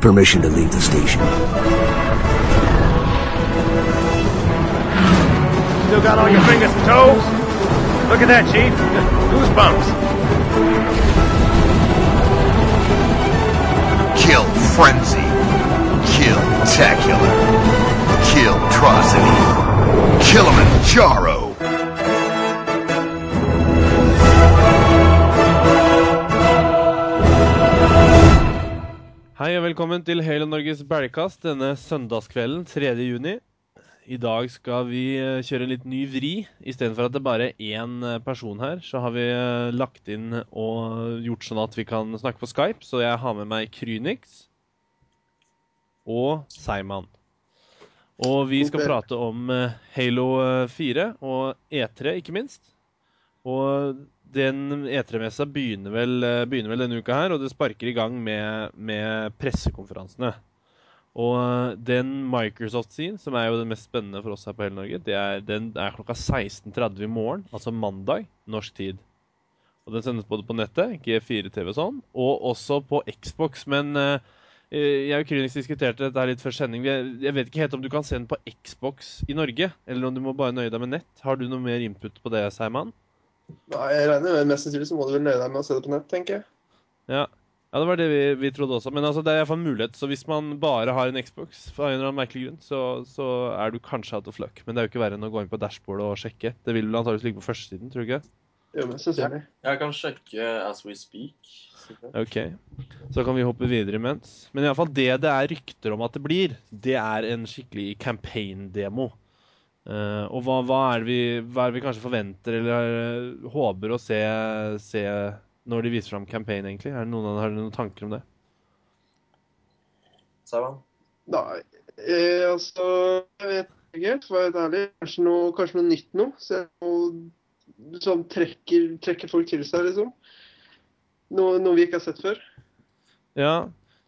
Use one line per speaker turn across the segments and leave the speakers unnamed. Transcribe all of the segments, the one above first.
Permission to leave the station.
Still got all your fingers and toes? Look at that, Chief. Goosebumps.
Kill Frenzy. Kill Tacular. Kill Trocity. Kilimanjaro.
Hei og velkommen til Halo Norges bælkast denne søndagskvelden 3. juni. I dag skal vi eh, kjøre en litt ny vri. Istedenfor at det bare er én eh, person her, så har vi eh, lagt inn og gjort sånn at vi kan snakke på Skype. Så jeg har med meg Krynix og Seiman. Og vi skal prate om Halo eh, 4 og E3, ikke minst. Og den E3-messa begynner, eh, begynner vel denne uka her, og det sparker i gang med, med pressekonferansene. Og eh, den Microsoft sin, som er jo den mest spennende for oss her på hele Norge, det er, den er klokka 16.30 i morgen, altså mandag, norsk tid. Og den sendes både på nettet, G4-TV og sånn, og også på Xbox. Men uh, jeg og Krynix diskuterte dette her litt før sending. Jeg vet ikke helt om du kan se den på Xbox i Norge, eller om du må bare nøye deg med nett. Har du noe mer input på det, Seiman?
Nei, jeg regner med mest sannsynlig så må du vel nøye deg med å se det på nett, tenker jeg.
Ja. ja, det var det vi, vi trodde også. Men altså, det er iallfall en mulighet. Så hvis man bare har en Xbox, for en eller annen merkelig grunn, så, så er du kanskje out of luck. Men det er jo ikke verre enn å gå inn på dashbordet og sjekke. Det vil vel antakeligvis ligge på førstesiden, tror du ikke?
Jo, mest sannsynlig.
Jeg kan sjekke as we speak.
Ok, så kan vi hoppe videre imens. Men iallfall det det er rykter om at det blir, det er en skikkelig campaign-demo. Eh, og hva, hva, er det vi, hva er det vi kanskje forventer eller eh, håper å se, se når de viser fram campaign, egentlig? Er det noen, har dere noen tanker om det?
Saman?
Nei, eh, altså Jeg vet ikke helt, for å være ærlig. Kanskje noe, kanskje noe nytt nå. Så noe som trekker, trekker folk til seg, liksom. Noe, noe vi ikke har sett før.
Ja,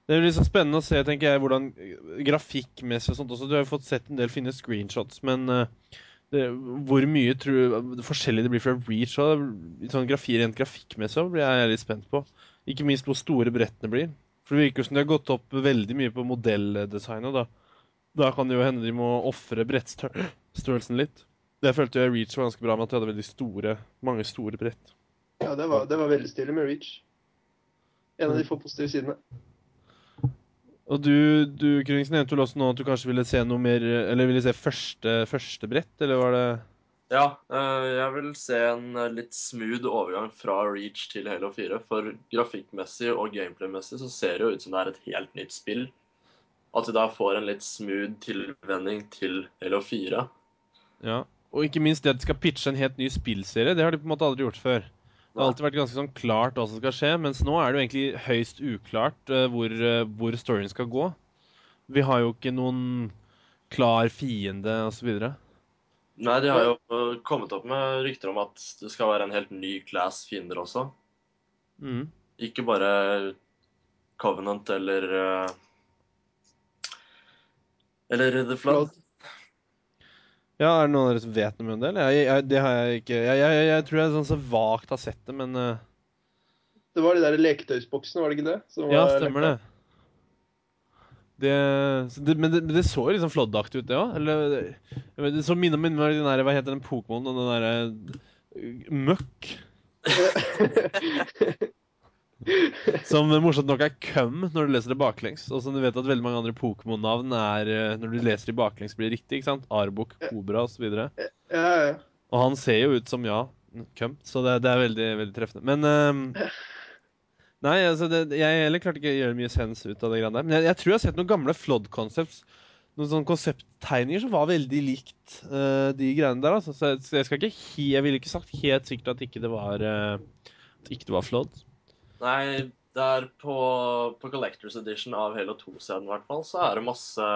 det er liksom så spennende å se, tenker jeg, hvordan eh, grafikkmessig og sånt også. Du har jo fått sett en del fine screenshots, men uh, det, hvor mye tror, forskjellig det blir fra Reach og sånn grafi, rent grafikkmessig blir jeg litt spent på. Ikke minst hvor store brettene blir. For det virker som de har gått opp veldig mye på modelldesignet. Da Da kan det jo hende de må ofre brettstørrelsen litt. Det følte jeg Reach var ganske bra med at de hadde veldig store, mange store brett.
Ja, det var, det var veldig stilig med Reach. En av de få positive sidene.
Og du, du Krønningsen, nevnte vel også nå at du kanskje ville se noe mer Eller ville se første, første brett, eller var det
Ja, eh, jeg vil se en eh, litt smooth overgang fra Reach til Halo 4. For grafikkmessig og gameplay-messig så ser det jo ut som det er et helt nytt spill. At vi da får en litt smooth tilvenning til Halo 4.
Ja. Og ikke minst det at de skal pitche en helt ny spillserie. Det har de på en måte aldri gjort før. Det har alltid vært ganske sånn klart hva som skal skje, mens nå er det jo egentlig høyst uklart uh, hvor, uh, hvor storyen skal gå. Vi har jo ikke noen klar fiende osv.
Nei, de har jo uh, kommet opp med rykter om at det skal være en helt ny class fiender også.
Mm.
Ikke bare Covenant eller Eller The Flood.
Ja, er det noen av dere som vet noe om det? Eller? Jeg, jeg, det har jeg ikke Jeg, jeg, jeg, tror jeg sånn så vagt har sett det, men uh...
Det var de der leketøysboksene, var det ikke det? Som
Ja,
stemmer
stemmer det. Det, det, men det, det så jo liksom flåddaktig ut, det òg. Eller Det så minner meg om den der, Hva heter den Pokémon? Den derre uh, Møkk. Som morsomt nok er cum når du leser det baklengs. Og som du vet at veldig mange andre Pokémon-navn er eh, Når du leser de baklengs, blir det riktig. ikke sant? Arbok, Kobra osv.
ja, ja.
Og han ser jo ut som ja, cum, så det, det er veldig veldig treffende. Men um, Nei, altså det, jeg heller klarte ikke å gjøre mye sens ut av det greiene der. Men jeg, jeg tror jeg har sett noen gamle Flod Concepts, Noen sånne konsepttegninger som var veldig likt uh, de greiene der. Altså. Så jeg, jeg skal ikke Jeg ville ikke sagt helt sikkert at ikke det var uh, At ikke det var Flood.
Nei, det er på, på Collectors Edition av Halo 2-scenen i hvert fall, så er det masse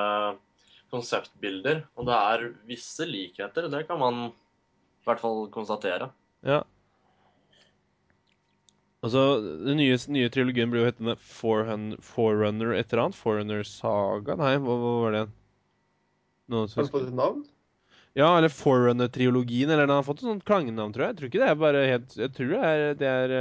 konseptbilder. Og det er visse likheter, det kan man i hvert fall konstatere.
Ja. Altså, Den nye, nye trilogien blir jo hetende Forerunner, Forerunner et eller annet. Forerunner Saga? Nei, hva, hva var det? Som
Har du fått et navn?
Ja, eller Forerunner-triologien. eller den har fått et sånt klangnavn, tror jeg. Jeg tror ikke det er bare helt Jeg tror det er, det er,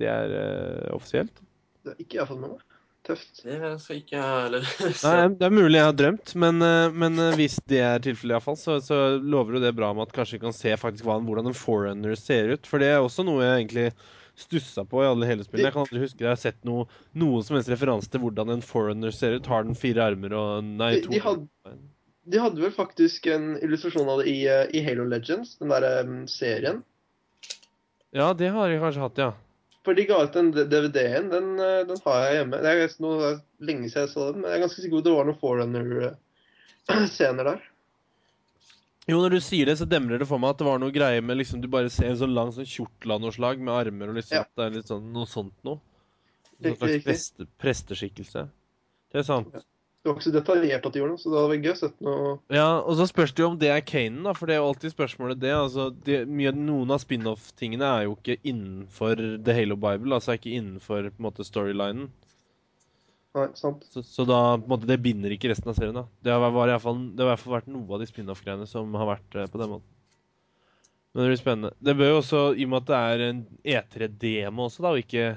det er uh, offisielt.
Det har ikke jeg fått med meg. Tøft.
Det skal ikke jeg heller
Nei, Det er mulig jeg har drømt, men, eh, men eh, hvis det er tilfellet, iallfall, så, så lover jo det bra med at kanskje vi kan se faktisk hva, hvordan en forerunner ser ut. For det er også noe jeg egentlig stussa på i alle hele spillene. Jeg kan aldri huske jeg har sett noe, noen som helst referanse til hvordan en forerunner ser ut. Har den fire armer og Nei,
De-
to
de hadde- De hadde vel faktisk en illustrasjon av det i, eh, i Halo Legends, den der um, serien.
Ja, det har jeg kanskje hatt, ja.
For de ga ut den DVD-en. Den, eh, den har jeg hjemme. Det er noe lenge siden jeg så den, men jeg er ganske sikker på at det var noen Forerunner-scener der.
Jo, når du sier det, så demrer det for meg at det var noe greie med liksom Du bare ser en sånn lang sånn kjortel av noe slag med armer og liksom
Ja.
Det er litt sånn noe sånt noe. En
Riktig,
slags preste, presteskikkelse. Det er sant.
Det var ikke så detaljert at de gjorde noe, så det hadde vært gøy å sett noe
Ja, og så spørs det jo om det er Kanan, da, for det er jo alltid spørsmålet det. Altså, det, mye, Noen av spin-off-tingene er jo ikke innenfor The Halo Bible, altså er ikke innenfor på en måte storylinen.
Nei, sant.
Så, så da på en måte, det binder ikke resten av serien. da. Det har, var i hvert fall, det har i hvert fall vært noe av de spin-off-greiene som har vært eh, på den måten. Men det blir spennende. Det bør jo også, i og med at det er en E3-demo også, da, og ikke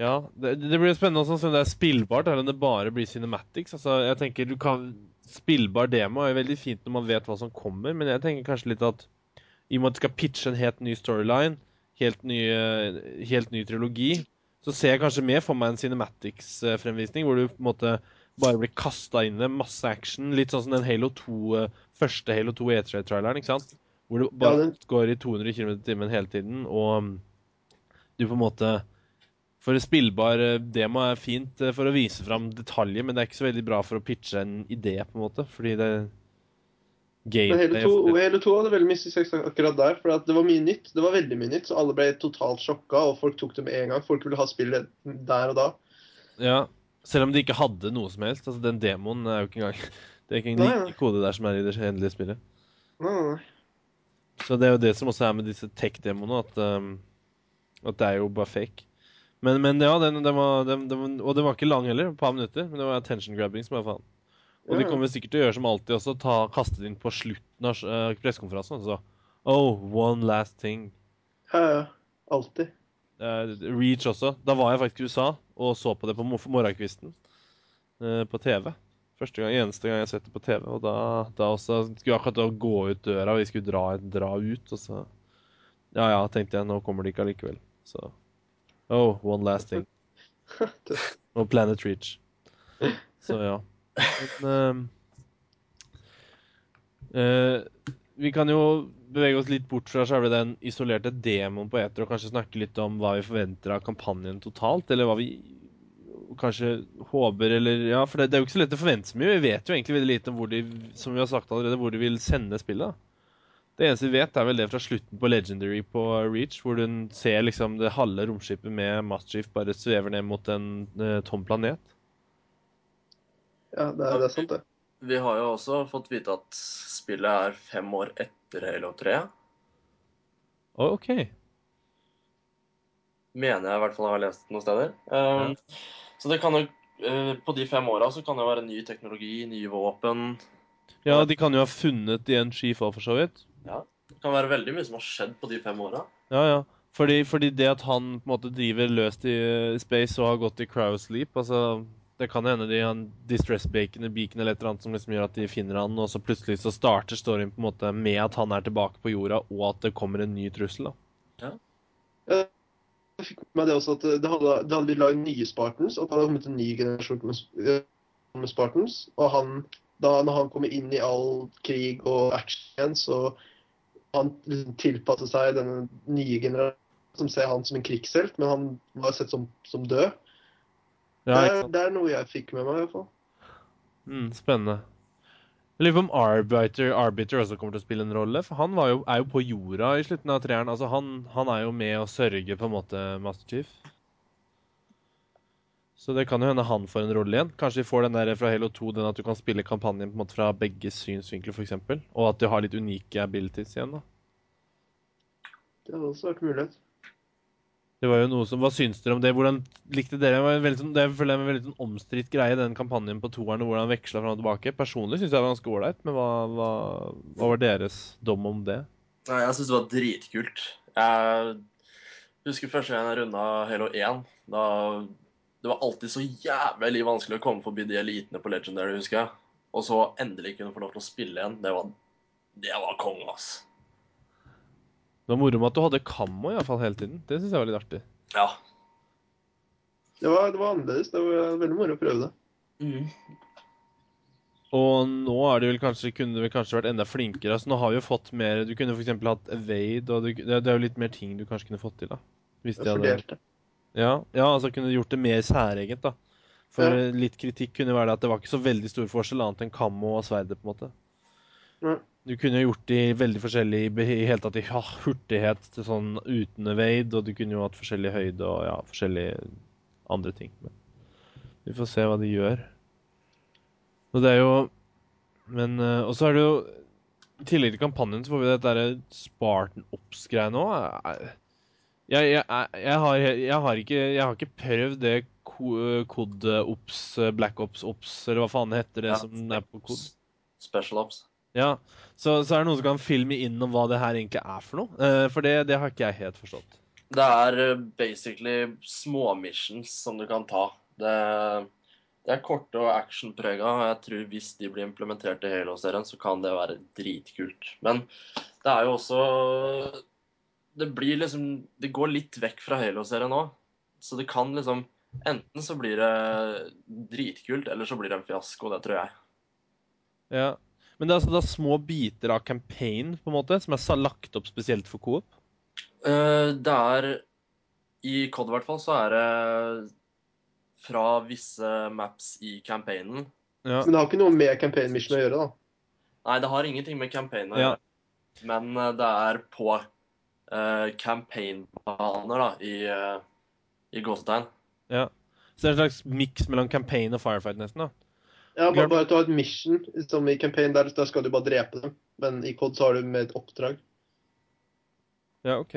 Ja, det, det blir spennende også om det er spillbart, eller om det bare blir cinematics. Altså, jeg tenker du kan Spillbar demo er veldig fint når man vet hva som kommer, men jeg tenker kanskje litt at i og med at du skal pitche en helt ny storyline, helt ny, eh, helt ny trilogi, så ser jeg kanskje mer for meg en cinematics-fremvisning, hvor du på en måte bare blir kasta inn i masse action. Litt sånn som den Halo 2, eh, første Halo 2 E3-traileren, ikke sant? Hvor du bare
Ja,
går i 200 km i timen hele tiden, og mm, du på en måte For spillbar eh, demo er fint eh, for å vise fram detaljer, men det er ikke så veldig bra for å pitche en idé, på en måte, fordi det
Halo 2, Halo 2 hadde veldig mistet suksess akkurat der, for at det var mye nytt. Det var veldig mye nytt, så alle ble totalt sjokka, og folk tok det med en gang. Folk ville ha spillet der og da.
Ja, selv om de ikke hadde noe som helst. Altså, den demoen er jo ikke engang Det er ikke engang
Nei,
like kode der som er i det endelige spillet.
Nei, nei.
Så det er jo det som også er med disse tech-demoene, at, um, at det er jo bare fake. Men, men ja, den, den var, den, den, og den var ikke lang heller, et par minutter, men det var attention grabbing som bare faen. Og de kommer sikkert til å gjøre som alltid også, ta, kaste det inn på slutten av uh, pressekonferansen. Altså. Oh, one last thing.
Ja, ja. Alltid.
Uh, Reach også. Da var jeg faktisk i USA og så på det på mor- morgenkvisten uh, på TV. Første gang, Eneste gang jeg har sett det på TV. Og da, da også skulle jeg akkurat gå ut døra, og vi skulle dra, dra ut, og så Ja ja, tenkte jeg, nå kommer de ikke allikevel. Så Oh, one last thing. Og Planet Reach. Så ja. Men uh, Vi kan jo bevege oss litt bort fra selve den isolerte demoen på Eter, og kanskje snakke litt om hva vi forventer av kampanjen totalt, eller hva vi kanskje håper, eller Ja, for det, det er jo ikke så lett å forvente så mye. Vi vet jo egentlig veldig lite om hvor de, som vi har sagt allerede, hvor de vil sende spillet. Det eneste vi vet, er vel det fra slutten på Legendary på Reach, hvor du ser liksom det halve romskipet med Masterchief bare svever ned mot en eh, tom planet.
Ja, det er, det er sant, det.
Vi har jo også fått vite at spillet er fem år etter Halo 3.
Oh, OK.
Mener jeg i hvert fall jeg har lest noen steder. Um, Så det kan jo eh, På de fem åra så kan det jo være ny teknologi, nye våpen.
Ja, de kan jo ha funnet igjen Chief òg, for så vidt.
Det kan være veldig mye som har skjedd på de fem åra.
Ja, ja. Fordi, fordi det at han på en måte driver løst i space og har gått i cryosleep altså, Det kan hende de har en distress bacon, beacon eller et eller annet som liksom gjør at de finner han, og så plutselig så starter storyen på en måte med at han er tilbake på jorda, og at det kommer en ny trussel. da. Ja.
Jeg fikk med meg det også at det hadde, det hadde blitt lagd nye Spartans, og at det hadde kommet en ny generasjon med, med Spartans. Og han, da når han kommer inn i all krig og action så han liksom tilpasser seg denne nye generasjonen som ser han som en krigshelt, men han var sett som, som død.
Ja,
det, er, det er noe jeg fikk med meg, i hvert fall.
Mm, spennende. Jeg lurer på om Arbiter, Arbiter også kommer til å spille en rolle. For han var jo, er jo på jorda i slutten av treeren. Altså han, han er jo med å sørge på en måte Master Chief. Så det kan jo hende han får en rolle igjen. Kanskje vi får den der fra Halo 2, den at du kan spille kampanjen på en måte fra begge synsvinkler, f.eks. Og at du har litt unike abilities igjen. da.
Det hadde også vært mulighet.
Det var jo noe som, Hva syns dere om det? Hvordan likte dere? Det var sånn, det føler jeg er en veldig sånn omstridt greie, den kampanjen på toeren, og hvordan han veksla fram og tilbake. Personlig syns jeg det var ganske ålreit, men hva, hva, hva var deres dom om det?
Nei, jeg syns det var dritkult. Jeg husker første gang jeg runda Halo 1. Da Det var alltid så jævlig vanskelig å komme forbi de elitene på Legendary, husker jeg. Og så endelig kunne få lov til å spille igjen. Det var, det var konge, ass.
Det var moro med at du hadde kammo i hvert fall hele tiden. Det syns jeg var litt artig.
Ja.
Det var, det var annerledes. Det var veldig moro å prøve det.
Mm.
Og nå er det vel kanskje, kunne du vel kanskje vært enda flinkere. Altså, nå har vi jo fått mer Du kunne f.eks. hatt Evade, og du, det, det er jo litt mer ting du kanskje kunne fått til, da. Hvis de hadde
fordelte.
Ja, ja, altså kunne gjort det mer særegent, da. For
Ja.
litt kritikk kunne være det at det var ikke så veldig stor forskjell annet enn kammo og sverdet, på en måte.
Ja.
Du kunne jo gjort de veldig forskjellige i hele tatt i ja, hurtighet til sånn uten evade, og du kunne jo hatt forskjellig høyde og ja, forskjellige andre ting. Men vi får se hva de gjør. Og det er jo Men eh, Og så er det jo I tillegg til kampanjen så får vi dette derre Spartan Ops-greia nå. Eh, Jeg, jeg, har, jeg, har ikke, jeg har ikke prøvd det Kod Ops, Black Ops Ops, eller hva faen heter, det
Ja,
som er på kod.
Special Ops.
Ja, så, så er det noen som kan filme inn om hva det her egentlig er for noe. Eh, for det, det har ikke jeg helt forstått.
Det er eh, basically småmissions som du kan ta. Det, det er korte og actionprega. Jeg tror hvis de blir implementert i Halo-serien, så kan det være dritkult. Men det er jo også Det blir liksom Det går litt vekk fra Halo-serien nå. Så det kan liksom Enten så blir det dritkult, eller så blir det en fiasko. Det tror jeg.
Ja. Men det er altså da små biter av campaign på en måte, som er lagt opp spesielt for Coop?
Uh, det er I COD i hvert fall så er det fra visse maps i campaignen.
Ja.
Men det har ikke noe med campaign mission å gjøre, da.
Nei, det har ingenting med campaign å
Ja.
Men eh, det er på uh, campaign-baner, da, i, uh, i gåsetegn.
ja. Så det er en slags miks mellom campaign og firefight, nesten? da. Ja,
bare, bare at du har et mission som i campaign, der, der skal du bare drepe dem. Men i COD så har du med et oppdrag.
Ja, OK.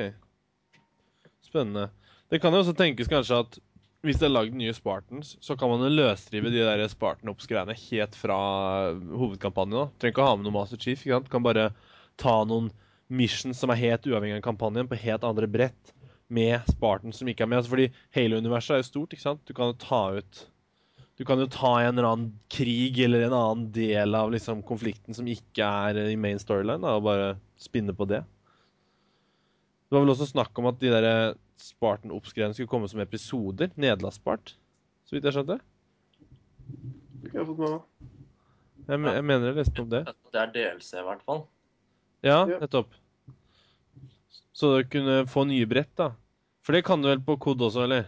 Spennende. Det kan jo også tenkes kanskje at hvis det er lagd nye Spartans, så kan man jo løsrive de der Spartan-Ops-greiene helt fra hovedkampanjen. da. Trenger ikke å ha med noe Master Chief. ikke sant? Kan bare ta noen missions som er helt uavhengig av kampanjen, på helt andre brett, med Spartan som ikke er med. Altså fordi Halo-universet er jo stort, ikke sant? Du kan jo ta ut Du kan jo ta en eller annen krig eller en annen del av liksom konflikten som ikke er i main storyline, da, og bare spinne på det. Det var vel også snakk om at de der Spartan Ops-greiene skulle komme som episoder. Nederlandspart, så vidt jeg skjønte.
Det kan jeg fått med meg.
Jeg, jeg mener jeg leste om det.
Det er DLC, i hvert fall.
Ja, nettopp. Så du kunne få nye brett, da. For det kan du vel på kod også, eller?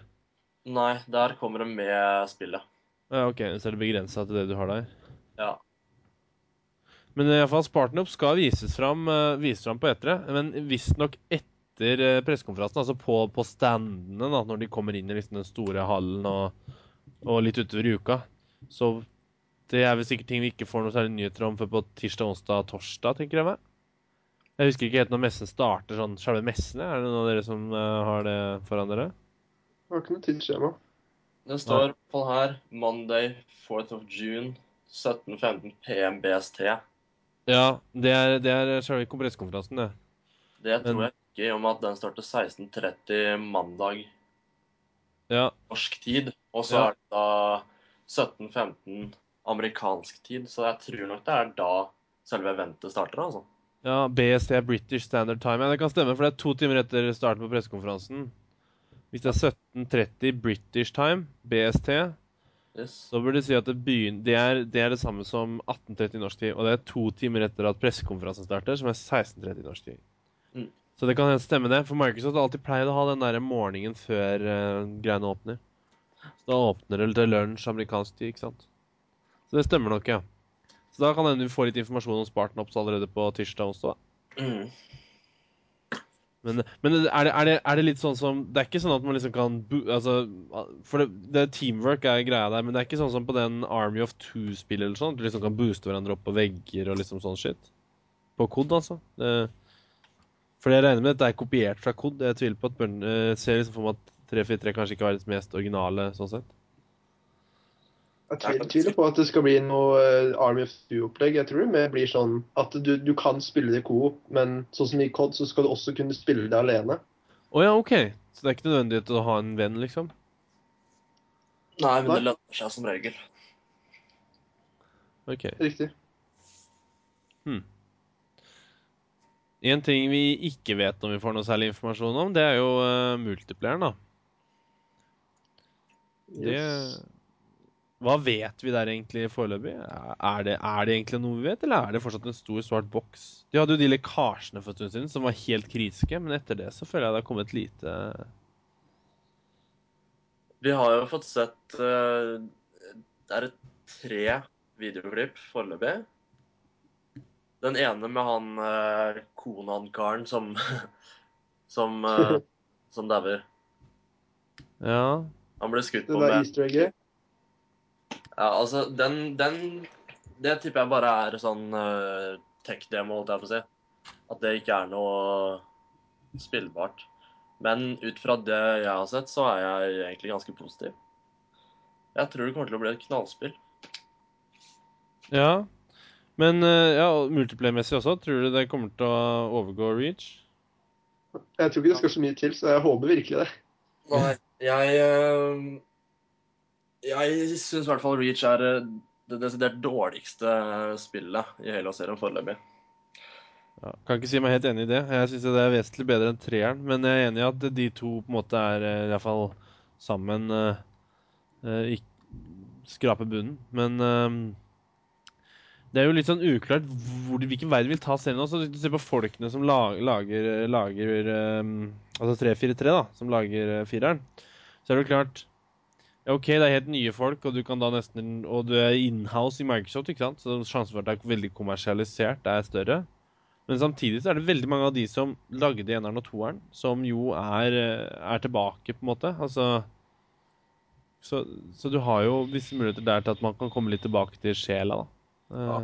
Nei, der kommer det med spillet.
Ja, OK, så er det begrensa til det du har der.
Ja.
Men i hvert fall Spartan skal vises fram, eh, vises fram på etere. Men visstnok etter uh, pressekonferansen, altså på, på standene, da, når de kommer inn i liksom den store hallen og, og litt utover i uka. Så det er vel sikkert ting vi ikke får noe særlig nyheter om før på tirsdag, onsdag, torsdag, tenker jeg meg. Jeg husker ikke helt når messen starter, sånn selve messene. Er det noen av dere som uh, har det foran dere?
Jeg har ikke noe tidsskjema.
Det står hvert fall her Monday 4th of June 17.15 PM BST.
Ja, det er, det er selve kompresskonferansen, det.
Det tror
Men-
jeg ikke om at den starter 16.30 mandag
Ja,
norsk tid. Og så
Ja.
er det da 17.15 amerikansk tid. Så jeg tror nok det er da selve eventet starter, altså.
Ja, BST er British Standard Time. Ja, det kan stemme, for det er to timer etter starten på pressekonferansen. Hvis det er 17.30 British Time, BST,
Yes.
så burde det si at det, begynner, det, er, det er det samme som 18.30 norsk tid. Og det er to timer etter at pressekonferansen starter, som er 16.30 norsk tid.
Mm.
Så det kan stemme, det. For Microsoft har alltid pleid å ha den der morgenen før uh, greiene åpner. Så da åpner det til lunsj amerikansk tid, ikke sant. Så det stemmer nok, ja. Så da kan hende vi får litt informasjon om Spartan Ops allerede på tirsdag og onsdag.
Mm.
Men, men er, det, er, det, er det litt sånn som Det er ikke sånn at man liksom kan altså, For det, det Teamwork er greia der, men det er ikke sånn som på den Army of Two-spillet eller sånn. at Du liksom kan booste hverandre opp på vegger og liksom sånn shit. På kod, altså. Det, for jeg regner med at det er kopiert fra kod. Jeg tviler på at Burn, eh, ser liksom for meg at 343 kanskje ikke var det mest originale sånn sett.
Jeg tviler, på at det skal bli noe eh, Army of Two-opplegg. Jeg tror det blir sånn at du, du kan spille det i coop, men sånn som i COD, så skal du også kunne spille det alene.
Å ja, OK. Så det er ikke nødvendig å ha en venn, liksom?
Nei, men det lønner seg som regel.
Ok.
Riktig.
En ting vi ikke vet om vi får noe særlig informasjon om, det er jo uh, multiplayeren, da. Det
Yes.
Hva vet vi der egentlig foreløpig? Er det, er det egentlig noe vi vet, eller er det fortsatt en stor, svart boks? De hadde jo de lekkasjene for en stund siden som var helt kritiske, men etter det så føler jeg det har kommet lite
Vi har jo fått sett eh, Det er tre videoklipp foreløpig. Den ene med han uh, Konan-karen som Som uh, Som dauer.
Ja.
Han ble skutt
Det
på
der
med
easter egget.
Ja, altså, den, den Det tipper jeg bare er sånn uh, tech-demo, holdt jeg på å si. At det ikke er noe spillbart. Men ut fra det jeg har sett, så er jeg egentlig ganske positiv. Jeg tror det kommer til å bli et knallspill.
ja. Men eh, ja, og multiplayer-messig også, tror du det kommer til å overgå Reach?
Jeg tror ikke det skal så mye til, så jeg håper virkelig det.
Nei, jeg eh, Jeg syns i hvert fall Reach er eh, det desidert dårligste spillet i Halo-serien foreløpig.
Ja, kan ikke si meg helt enig i det. Jeg syns det er vesentlig bedre enn treeren. Men jeg er enig i at de to på en måte er eh, i hvert fall sammen eh, eh, Skraper bunnen. Men eh, det er jo litt sånn uklart hvor, hvilken vei de vil ta serien også. Du ser på folkene som lag, lager, lager eh, Altså 343, da, som lager fireren, så er det jo klart OK, det er helt nye folk, og du kan da nesten Og du er inhouse i Microsoft, ikke sant? Så sjansen for at det er veldig kommersialisert, er større. Men samtidig så er det veldig mange av de som lagde eneren og toeren, som jo er, eh, er tilbake, på en måte. Altså så, så du har jo visse muligheter der til at man kan komme litt tilbake til sjela, da. Eh,
Ja.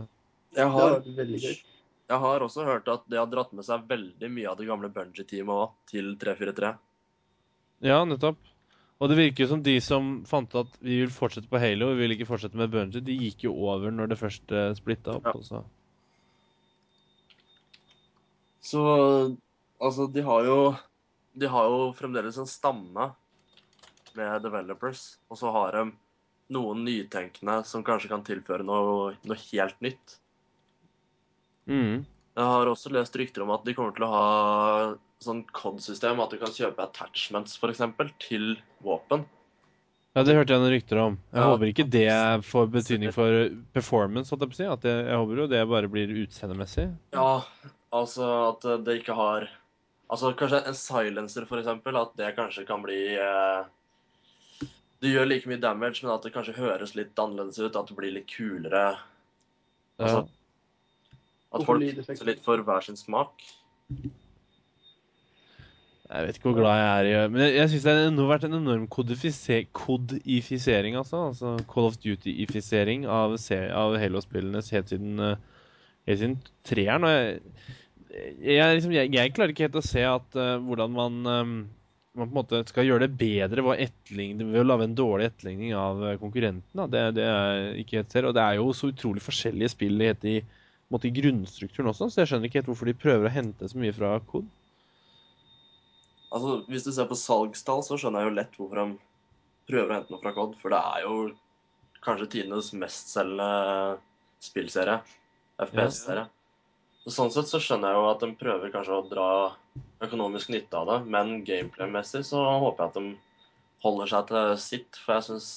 Jeg har, jeg har også hørt at det har dratt med seg veldig mye av det gamle Bungie-teamet òg, til 343.
ja, nettopp. Og det virker jo som de som fant ut at vi vil fortsette på Halo, vi vil ikke fortsette med Bungie, de gikk jo over når det først uh, splitta opp.
Ja.
Altså.
Så altså, de har jo De har jo fremdeles en stamme med developers, og så har de noen nytenkende som kanskje kan tilføre noe, noe helt nytt.
Mm.
Jeg har også lest rykter om at de kommer til å ha sånn COD-system, at du kan kjøpe attachments eksempel, til våpen.
Ja, det hørte jeg noen rykter om. Jeg
Ja.
håper ikke det får betydning for performance, holdt jeg på å si. At jeg, jeg håper jo det bare blir utseendemessig.
Ja, altså at det ikke har Altså kanskje en silencer, eksempel, at det kanskje kan bli eh, Du gjør like mye damage, men at det kanskje høres litt annerledes ut, at det blir litt kulere.
Ja.
Altså, At folk ser litt for hver sin smak.
Jeg vet ikke hvor glad jeg er i Men jeg, jeg syns det har vært en enorm kodifise- kodifisering, altså. altså Call of Duty-ifisering av, av Halo-spillene helt siden uh, Helt siden treeren. Og jeg, jeg, liksom, jeg, klarer ikke helt å se at uh, hvordan man um, man på en måte skal gjøre det bedre ved å, lage en dårlig etterligning av eh, konkurrenten. Det, det er ikke helt ser. Og det er jo så utrolig forskjellige spill i, i, i grunnstrukturen også, så jeg skjønner ikke helt hvorfor de prøver å hente så mye fra kod.
Altså, Hvis du ser på salgstall, så skjønner jeg jo lett hvorfor de prøver å hente noe fra COD, for det er jo kanskje tidenes mestselgende spillserie. FPS-serie. Så Sånn sett så skjønner jeg jo at de prøver kanskje å dra økonomisk nytte av det, men gameplay-messig så håper jeg at de holder seg til sitt, for jeg syns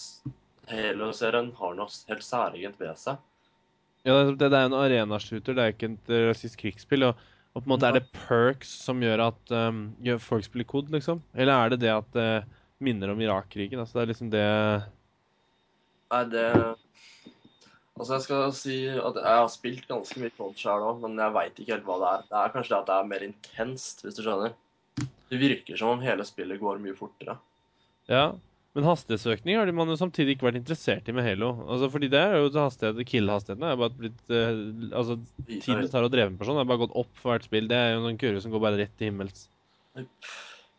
Halo-serien har noe helt særegent ved seg.
Ja, det, det er en arenashooter, det er ikke et uh, rasistisk krigsspill. Og, og på en måte er det perks som gjør at um, gjør folk spiller kod, liksom? Eller er det det at det minner om Irak-krigen? Altså, det er liksom det
Nei, det Altså, jeg skal si at jeg har spilt ganske mye kod sjøl òg, men jeg veit ikke helt hva det er. Det er kanskje det at det er mer intenst, hvis du skjønner. Det virker som om hele spillet går mye fortere.
Ja. Men hastighetsøkning har man jo samtidig ikke vært interessert i med Halo. Altså, fordi det er jo hastighet, Kill-hastigheten er bare blitt uh, Altså, tiden det tar å dreve en person, har bare gått opp for hvert spill. Det er jo en kurve som går bare rett til himmels.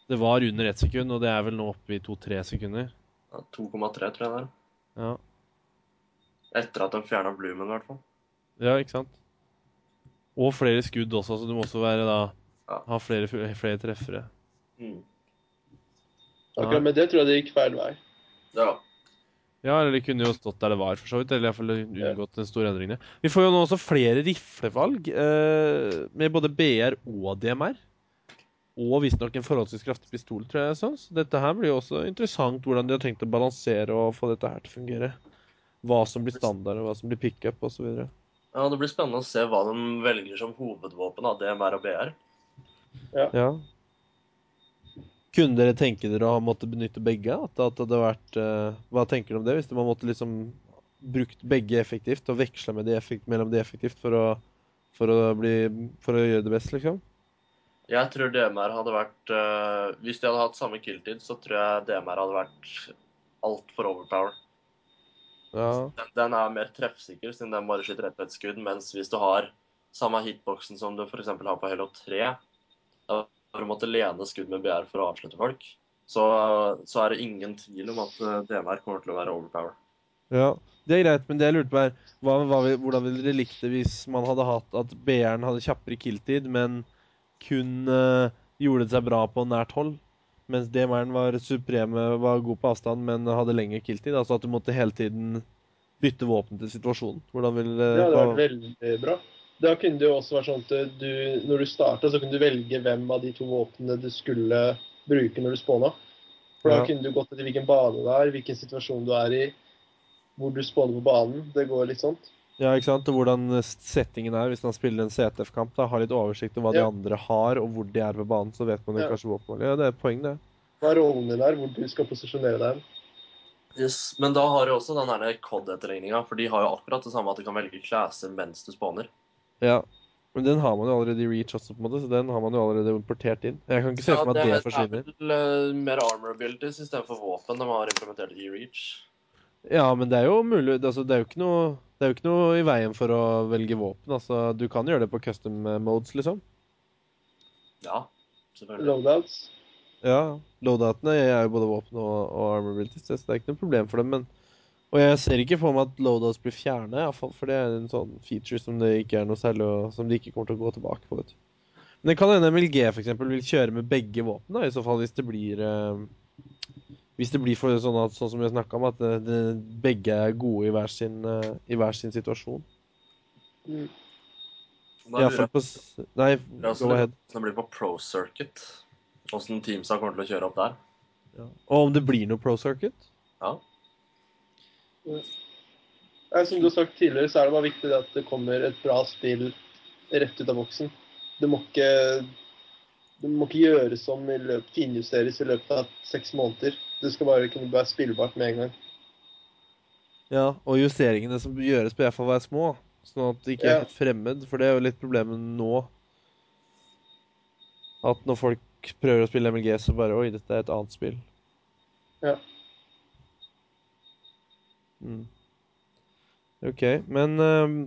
Det var under ett sekund, og det er vel nå oppe i to-tre sekunder.
Ja, 2,3 tror jeg det er.
Ja.
Etter at de fjerna Bloomen, i hvert fall.
ja, ikke sant? Og flere skudd også, så du må også være da
Ja.
ha flere, flere treffere.
Mm.
Akkurat med det tror jeg det gikk feil vei.
Ja.
Ja, eller de kunne jo stått der det var, for så vidt. Eller iallfall unngått den store endringen. Vi får jo nå også flere riflevalg, eh, med både BR og DMR. Og visstnok en forholdsvis kraftig pistol, tror jeg. Sånn. Så dette her blir jo også interessant, hvordan de har tenkt å balansere og få dette her til å fungere. Hva som blir standard, og hva som blir pickup osv.
Ja, Det blir spennende å se hva de velger som hovedvåpen av DMR og BR.
Ja. Ja. Kunne dere tenke dere å ha måttet benytte begge? At det hadde vært uh, Hva tenker dere om det, hvis man måtte liksom brukt begge effektivt og veksla mellom de effektivt for å, for å, bli, for å gjøre det best, liksom?
Jeg tror DMR hadde vært uh, Hvis de hadde hatt samme killtid, så tror jeg DMR hadde vært altfor overpower.
Ja.
Den, den er mer treffsikker, siden den bare skyter ett på ett skudd. Mens hvis du har samme hitboksen som du f.eks. har på Halo 3, da du måtte lene skudd med BR for å avslutte folk, så, så er det ingen tvil om at eh, DMR kommer til å være overpower.
Ja, det er greit, men det jeg lurte på er hva, hva, Hvordan ville dere likt det hvis man hadde hatt at BR-en hadde kjappere killtid, men kun uh, gjorde det seg bra på nært hold? Mens DMR-en var supreme, var god på avstand, men hadde lengre killtid? Altså at du måtte hele tiden bytte våpen til situasjonen? Hvordan ville
Det hadde vært veldig bra. Da kunne det jo også vært sånn at du, når du starta, så kunne du velge hvem av de to våpnene du skulle bruke når du spåna. For da
Ja.
kunne du gått etter hvilken bane det er, hvilken situasjon du er i, hvor du spåner på banen. Det går litt sånt.
Ja, ikke sant? Og hvordan settingen er hvis man spiller en CTF-kamp. da, Har litt oversikt over hva de andre har, og hvor de er på banen. Så vet man jo
Ja.
kanskje våpen. Ja, det er poeng, det.
Hva er rollen din der, hvor du skal posisjonere deg?
Yes, men da har du også den der COD-etterligninga, for de har jo akkurat det samme at du kan velge klasser mens du spawner.
Ja. Men den har man jo allerede i Reach også, på en måte, så den har man jo allerede importert inn. Jeg kan ikke se for meg at det forsvinner.
er vel eh, mer armor abilities istedenfor våpen de har implementert i Reach.
Ja, men det er jo mulig altså, det, er jo ikke noe, det er jo ikke noe i veien for å velge våpen. Altså, du kan gjøre det på custom eh, modes, liksom.
Ja, selvfølgelig.
Loadouts.
Ja. Loadoutene er jo både våpen og, og armor abilities, så det er ikke noe problem for dem. Men, og jeg ser ikke for meg at loadouts blir fjernet, i hvert fall, for det er en sånn feature som det ikke er noe særlig og Som de ikke kommer til å gå tilbake på. vet du. Men det kan hende MLG for eksempel, vil kjøre med begge våpen, da, i så fall hvis det blir eh, Hvis det blir for sånn, at, sånn som vi har snakka om, at det, det, begge er gode i hver sin, uh, i hver sin situasjon.
Mm.
Iallfall på Nei, go ahead.
det blir på pro circuit. Åssen teamsa kommer til å kjøre opp der.
Ja. Og om det blir noe pro circuit?
Ja.
Nei, som du har sagt tidligere, så er det bare viktig at det kommer et bra spill rett ut av boksen. Det må ikke, det må ikke gjøres om i løp, finjusteres i løpet av seks måneder. Det skal bare kunne være spillbart med en gang.
Ja, og justeringene som gjøres, bør iallfall være små. Sånn at det ikke er helt fremmed, for det er jo litt problemet nå. At når folk prøver å spille MLG, så bare Oi, dette er et annet spill.
Ja.
Mm. OK, men ehm,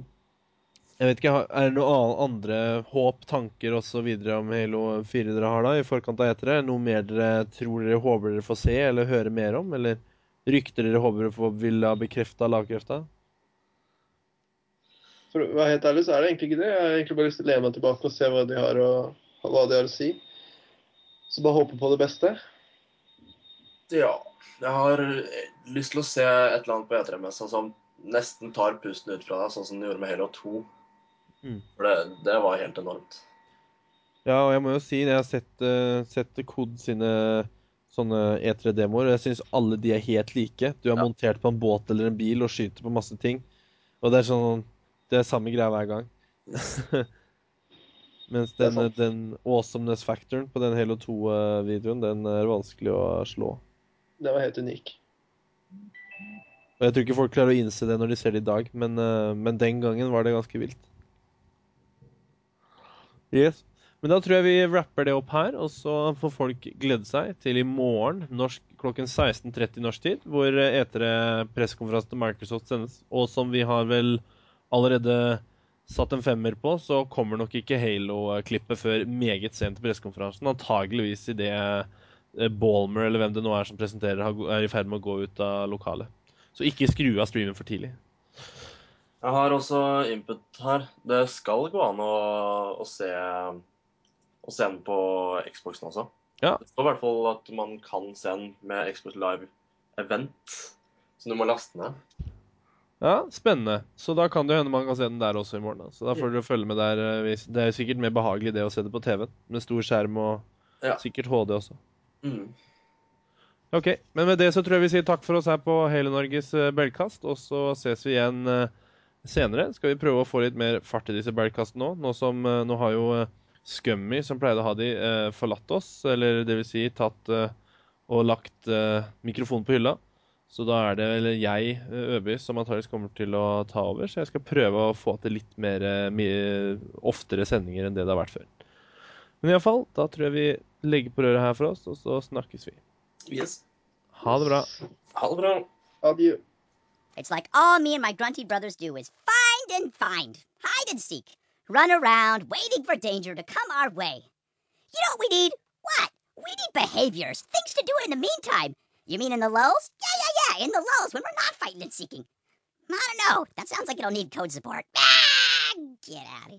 Jeg vet ikke, er det noen andre håp, tanker osv. om Halo 4 dere har da, i forkant av etere? Noe mer dere tror dere håper dere får se eller høre mer om? Eller rykter dere håper dere vil ha bekrefta eller?
For å være helt ærlig, så er det egentlig ikke det. Jeg har egentlig bare lyst til å lene meg tilbake og se hva de har å, hva de har å si. Så bare håpe på det beste.
Ja. Jeg har eh, lyst til å se et eller annet på E3-messa som nesten tar pusten ut fra deg, sånn som den gjorde med Halo 2.
Mm.
For det, det var helt enormt.
Ja, og jeg må jo si, jeg har sett, uh, sett Kod sine sånne E3-demoer, og jeg syns alle de er helt like. Du er
Ja.
montert på en båt eller en bil og skyter på masse ting. Og det er sånn Det er samme greia hver gang. Mens den, den awesomeness-factoren på den Halo 2-videoen, den er vanskelig å slå.
Det var helt unik.
Og jeg tror ikke folk klarer å innse det når de ser det i dag, men, eh, men den gangen var det ganske vilt. Yes. Men da tror jeg vi rapper det opp her, og så får folk glede seg til i morgen norsk, klokken 16.30 norsk tid, hvor E3-pressekonferansen til Microsoft sendes. Og som vi har vel allerede satt en femmer på, så kommer nok ikke Halo-klippet før meget sent til pressekonferansen. Antageligvis idet Balmer, eller hvem det nå er som presenterer, er i ferd med å gå ut av lokalet. Så ikke skru av streamen for tidlig.
Jeg har også input her. Det skal gå an å, å se å se den på Xboxen også.
Ja.
Det står i hvert fall at man kan se den med Xbox Live Event. Så du må laste ned.
Ja, spennende. Så da kan det hende man kan se den der også i morgen. da. Så da får dere følge med der. eh, Det er sikkert mer behagelig det å se det på TV-en, med stor skjerm og
Ja.
sikkert HD også.
Mm.
Ok, men med det så tror jeg vi sier takk for oss her på Hele Norges eh, Belgkast, og så ses vi igjen eh, senere. Skal vi prøve å få litt mer fart i disse Belgkastene nå? Nå som eh, nå har jo Scummy, som pleide å ha de, forlatt oss, eller det vil si tatt og lagt mikrofonen på hylla. Så da er det vel jeg, Øby, som antakeligvis kommer til å ta over. Så jeg skal prøve å få til litt mer, mye oftere sendinger enn det det har vært før. Men iallfall, da tror jeg vi legger på røret her for oss, og så snakkes vi.
Yes.
Ha det bra.
Ha det bra.
Adjø.
It's like all me and my grunty brothers do is find and find, hide and seek, run around waiting for danger to come our way. You know what we need? What? We need behaviors, things to do in the meantime. You mean in the lulls? Yeah, yeah, yeah, in the lulls when we're not fighting and seeking. I don't know. That sounds like it'll need code support. Ah, get out of here.